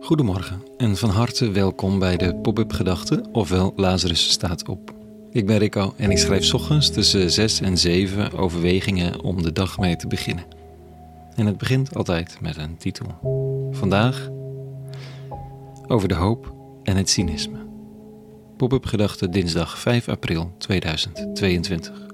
Goedemorgen en van harte welkom bij de Pop-up Gedachten, ofwel Lazarus staat op. Ik ben Rico en ik schrijf ochtends tussen 6 en 7 overwegingen om de dag mee te beginnen. En het begint altijd met een titel. Vandaag over de hoop en het cynisme. Pop-up Gedachten dinsdag 5 april 2022.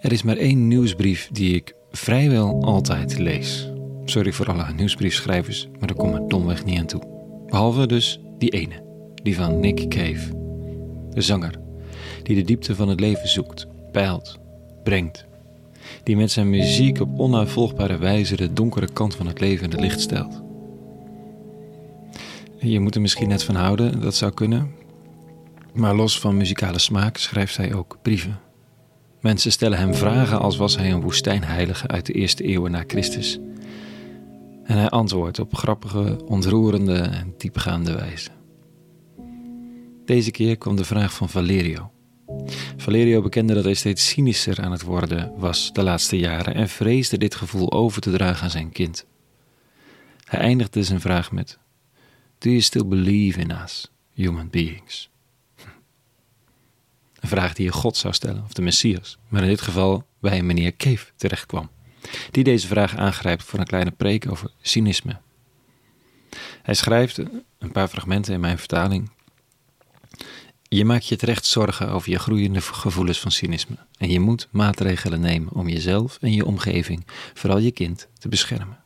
Er is maar één nieuwsbrief die ik vrijwel altijd lees. Sorry voor alle nieuwsbriefschrijvers, maar daar kom ik domweg niet aan toe. Behalve dus die ene, die van Nick Cave. De zanger, die de diepte van het leven zoekt, peilt, brengt. Die met zijn muziek op onuitvolgbare wijze de donkere kant van het leven in het licht stelt. Je moet er misschien net van houden, dat zou kunnen. Maar los van muzikale smaak schrijft hij ook brieven. Mensen stellen hem vragen als was hij een woestijnheilige uit de eerste eeuwen na Christus. En hij antwoordt op grappige, ontroerende en diepgaande wijze. Deze keer kwam de vraag van Valerio. Valerio bekende dat hij steeds cynischer aan het worden was de laatste jaren en vreesde dit gevoel over te dragen aan zijn kind. Hij eindigde zijn vraag met: Do you still believe in us, human beings? Een vraag die je God zou stellen, of de Messias, maar in dit geval bij meneer Cave terechtkwam, die deze vraag aangrijpt voor een kleine preek over cynisme. Hij schrijft een paar fragmenten in mijn vertaling. Je maakt je terecht zorgen over je groeiende gevoelens van cynisme en je moet maatregelen nemen om jezelf en je omgeving, vooral je kind, te beschermen.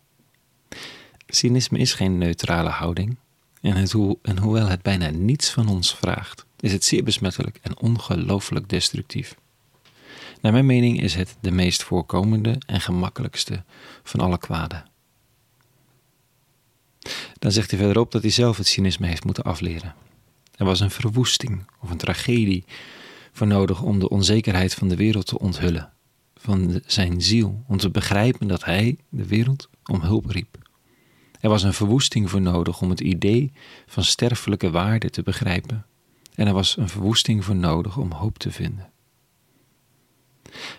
Cynisme is geen neutrale houding en, het en hoewel het bijna niets van ons vraagt, is het zeer besmettelijk en ongelooflijk destructief. Naar mijn mening is het de meest voorkomende en gemakkelijkste van alle kwaden. Dan zegt hij verderop dat hij zelf het cynisme heeft moeten afleren. Er was een verwoesting of een tragedie voor nodig om de onzekerheid van de wereld te onthullen, van zijn ziel, om te begrijpen dat hij, de wereld, om hulp riep. Er was een verwoesting voor nodig om het idee van sterfelijke waarde te begrijpen, en er was een verwoesting voor nodig om hoop te vinden.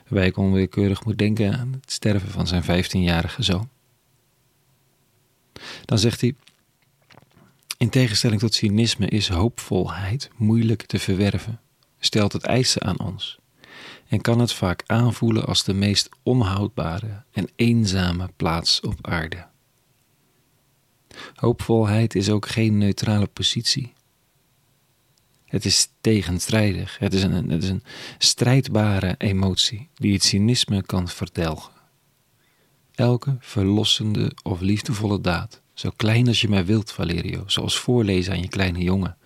Waarbij ik onwillekeurig moet denken aan het sterven van zijn 15-jarige zoon. Dan zegt hij: In tegenstelling tot cynisme is hoopvolheid moeilijk te verwerven, stelt het eisen aan ons en kan het vaak aanvoelen als de meest onhoudbare en eenzame plaats op aarde. Hoopvolheid is ook geen neutrale positie. Het is tegenstrijdig. Het is, een, het is een strijdbare emotie die het cynisme kan verdelgen. Elke verlossende of liefdevolle daad, zo klein als je maar wilt, Valerio, zoals voorlezen aan je kleine jongen,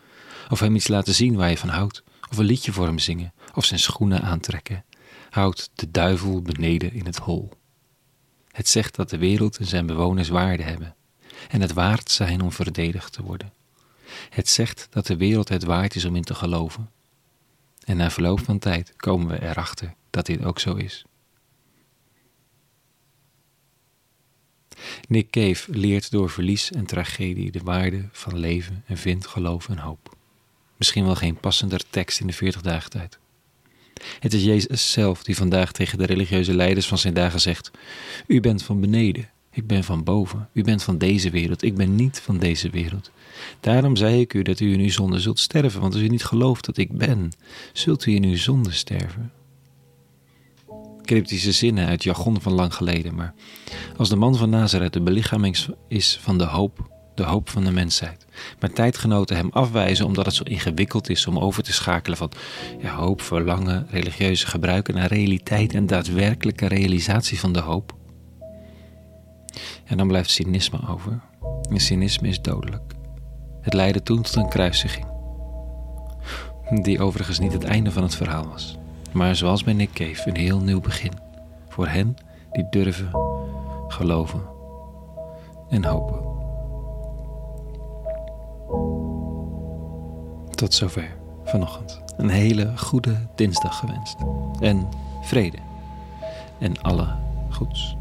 of hem iets laten zien waar je van houdt, of een liedje voor hem zingen, of zijn schoenen aantrekken, houdt de duivel beneden in het hol. Het zegt dat de wereld en zijn bewoners waarde hebben en het waard zijn om verdedigd te worden. Het zegt dat de wereld het waard is om in te geloven. En na verloop van tijd komen we erachter dat dit ook zo is. Nick Cave leert door verlies en tragedie de waarde van leven en vindt geloof en hoop. Misschien wel geen passender tekst in de 40 dagen tijd. Het is Jezus zelf die vandaag tegen de religieuze leiders van zijn dagen zegt: U bent van beneden, ik ben van boven. U bent van deze wereld, ik ben niet van deze wereld. Daarom zei ik u dat u in uw zonde zult sterven, want als u niet gelooft dat ik ben, zult u in uw zonde sterven. Cryptische zinnen uit jargon van lang geleden, maar als de man van Nazareth de belichaming is van de hoop, de hoop van de mensheid, maar tijdgenoten hem afwijzen omdat het zo ingewikkeld is om over te schakelen van ja, hoop, verlangen, religieuze gebruiken naar realiteit en daadwerkelijke realisatie van de hoop. En dan blijft cynisme over. En cynisme is dodelijk. Het leidde toen tot een kruisiging. Die overigens niet het einde van het verhaal was. Maar zoals bij Nick Cave een heel nieuw begin. Voor hen die durven, geloven en hopen. Tot zover vanochtend. Een hele goede dinsdag gewenst. En vrede. En alle goeds.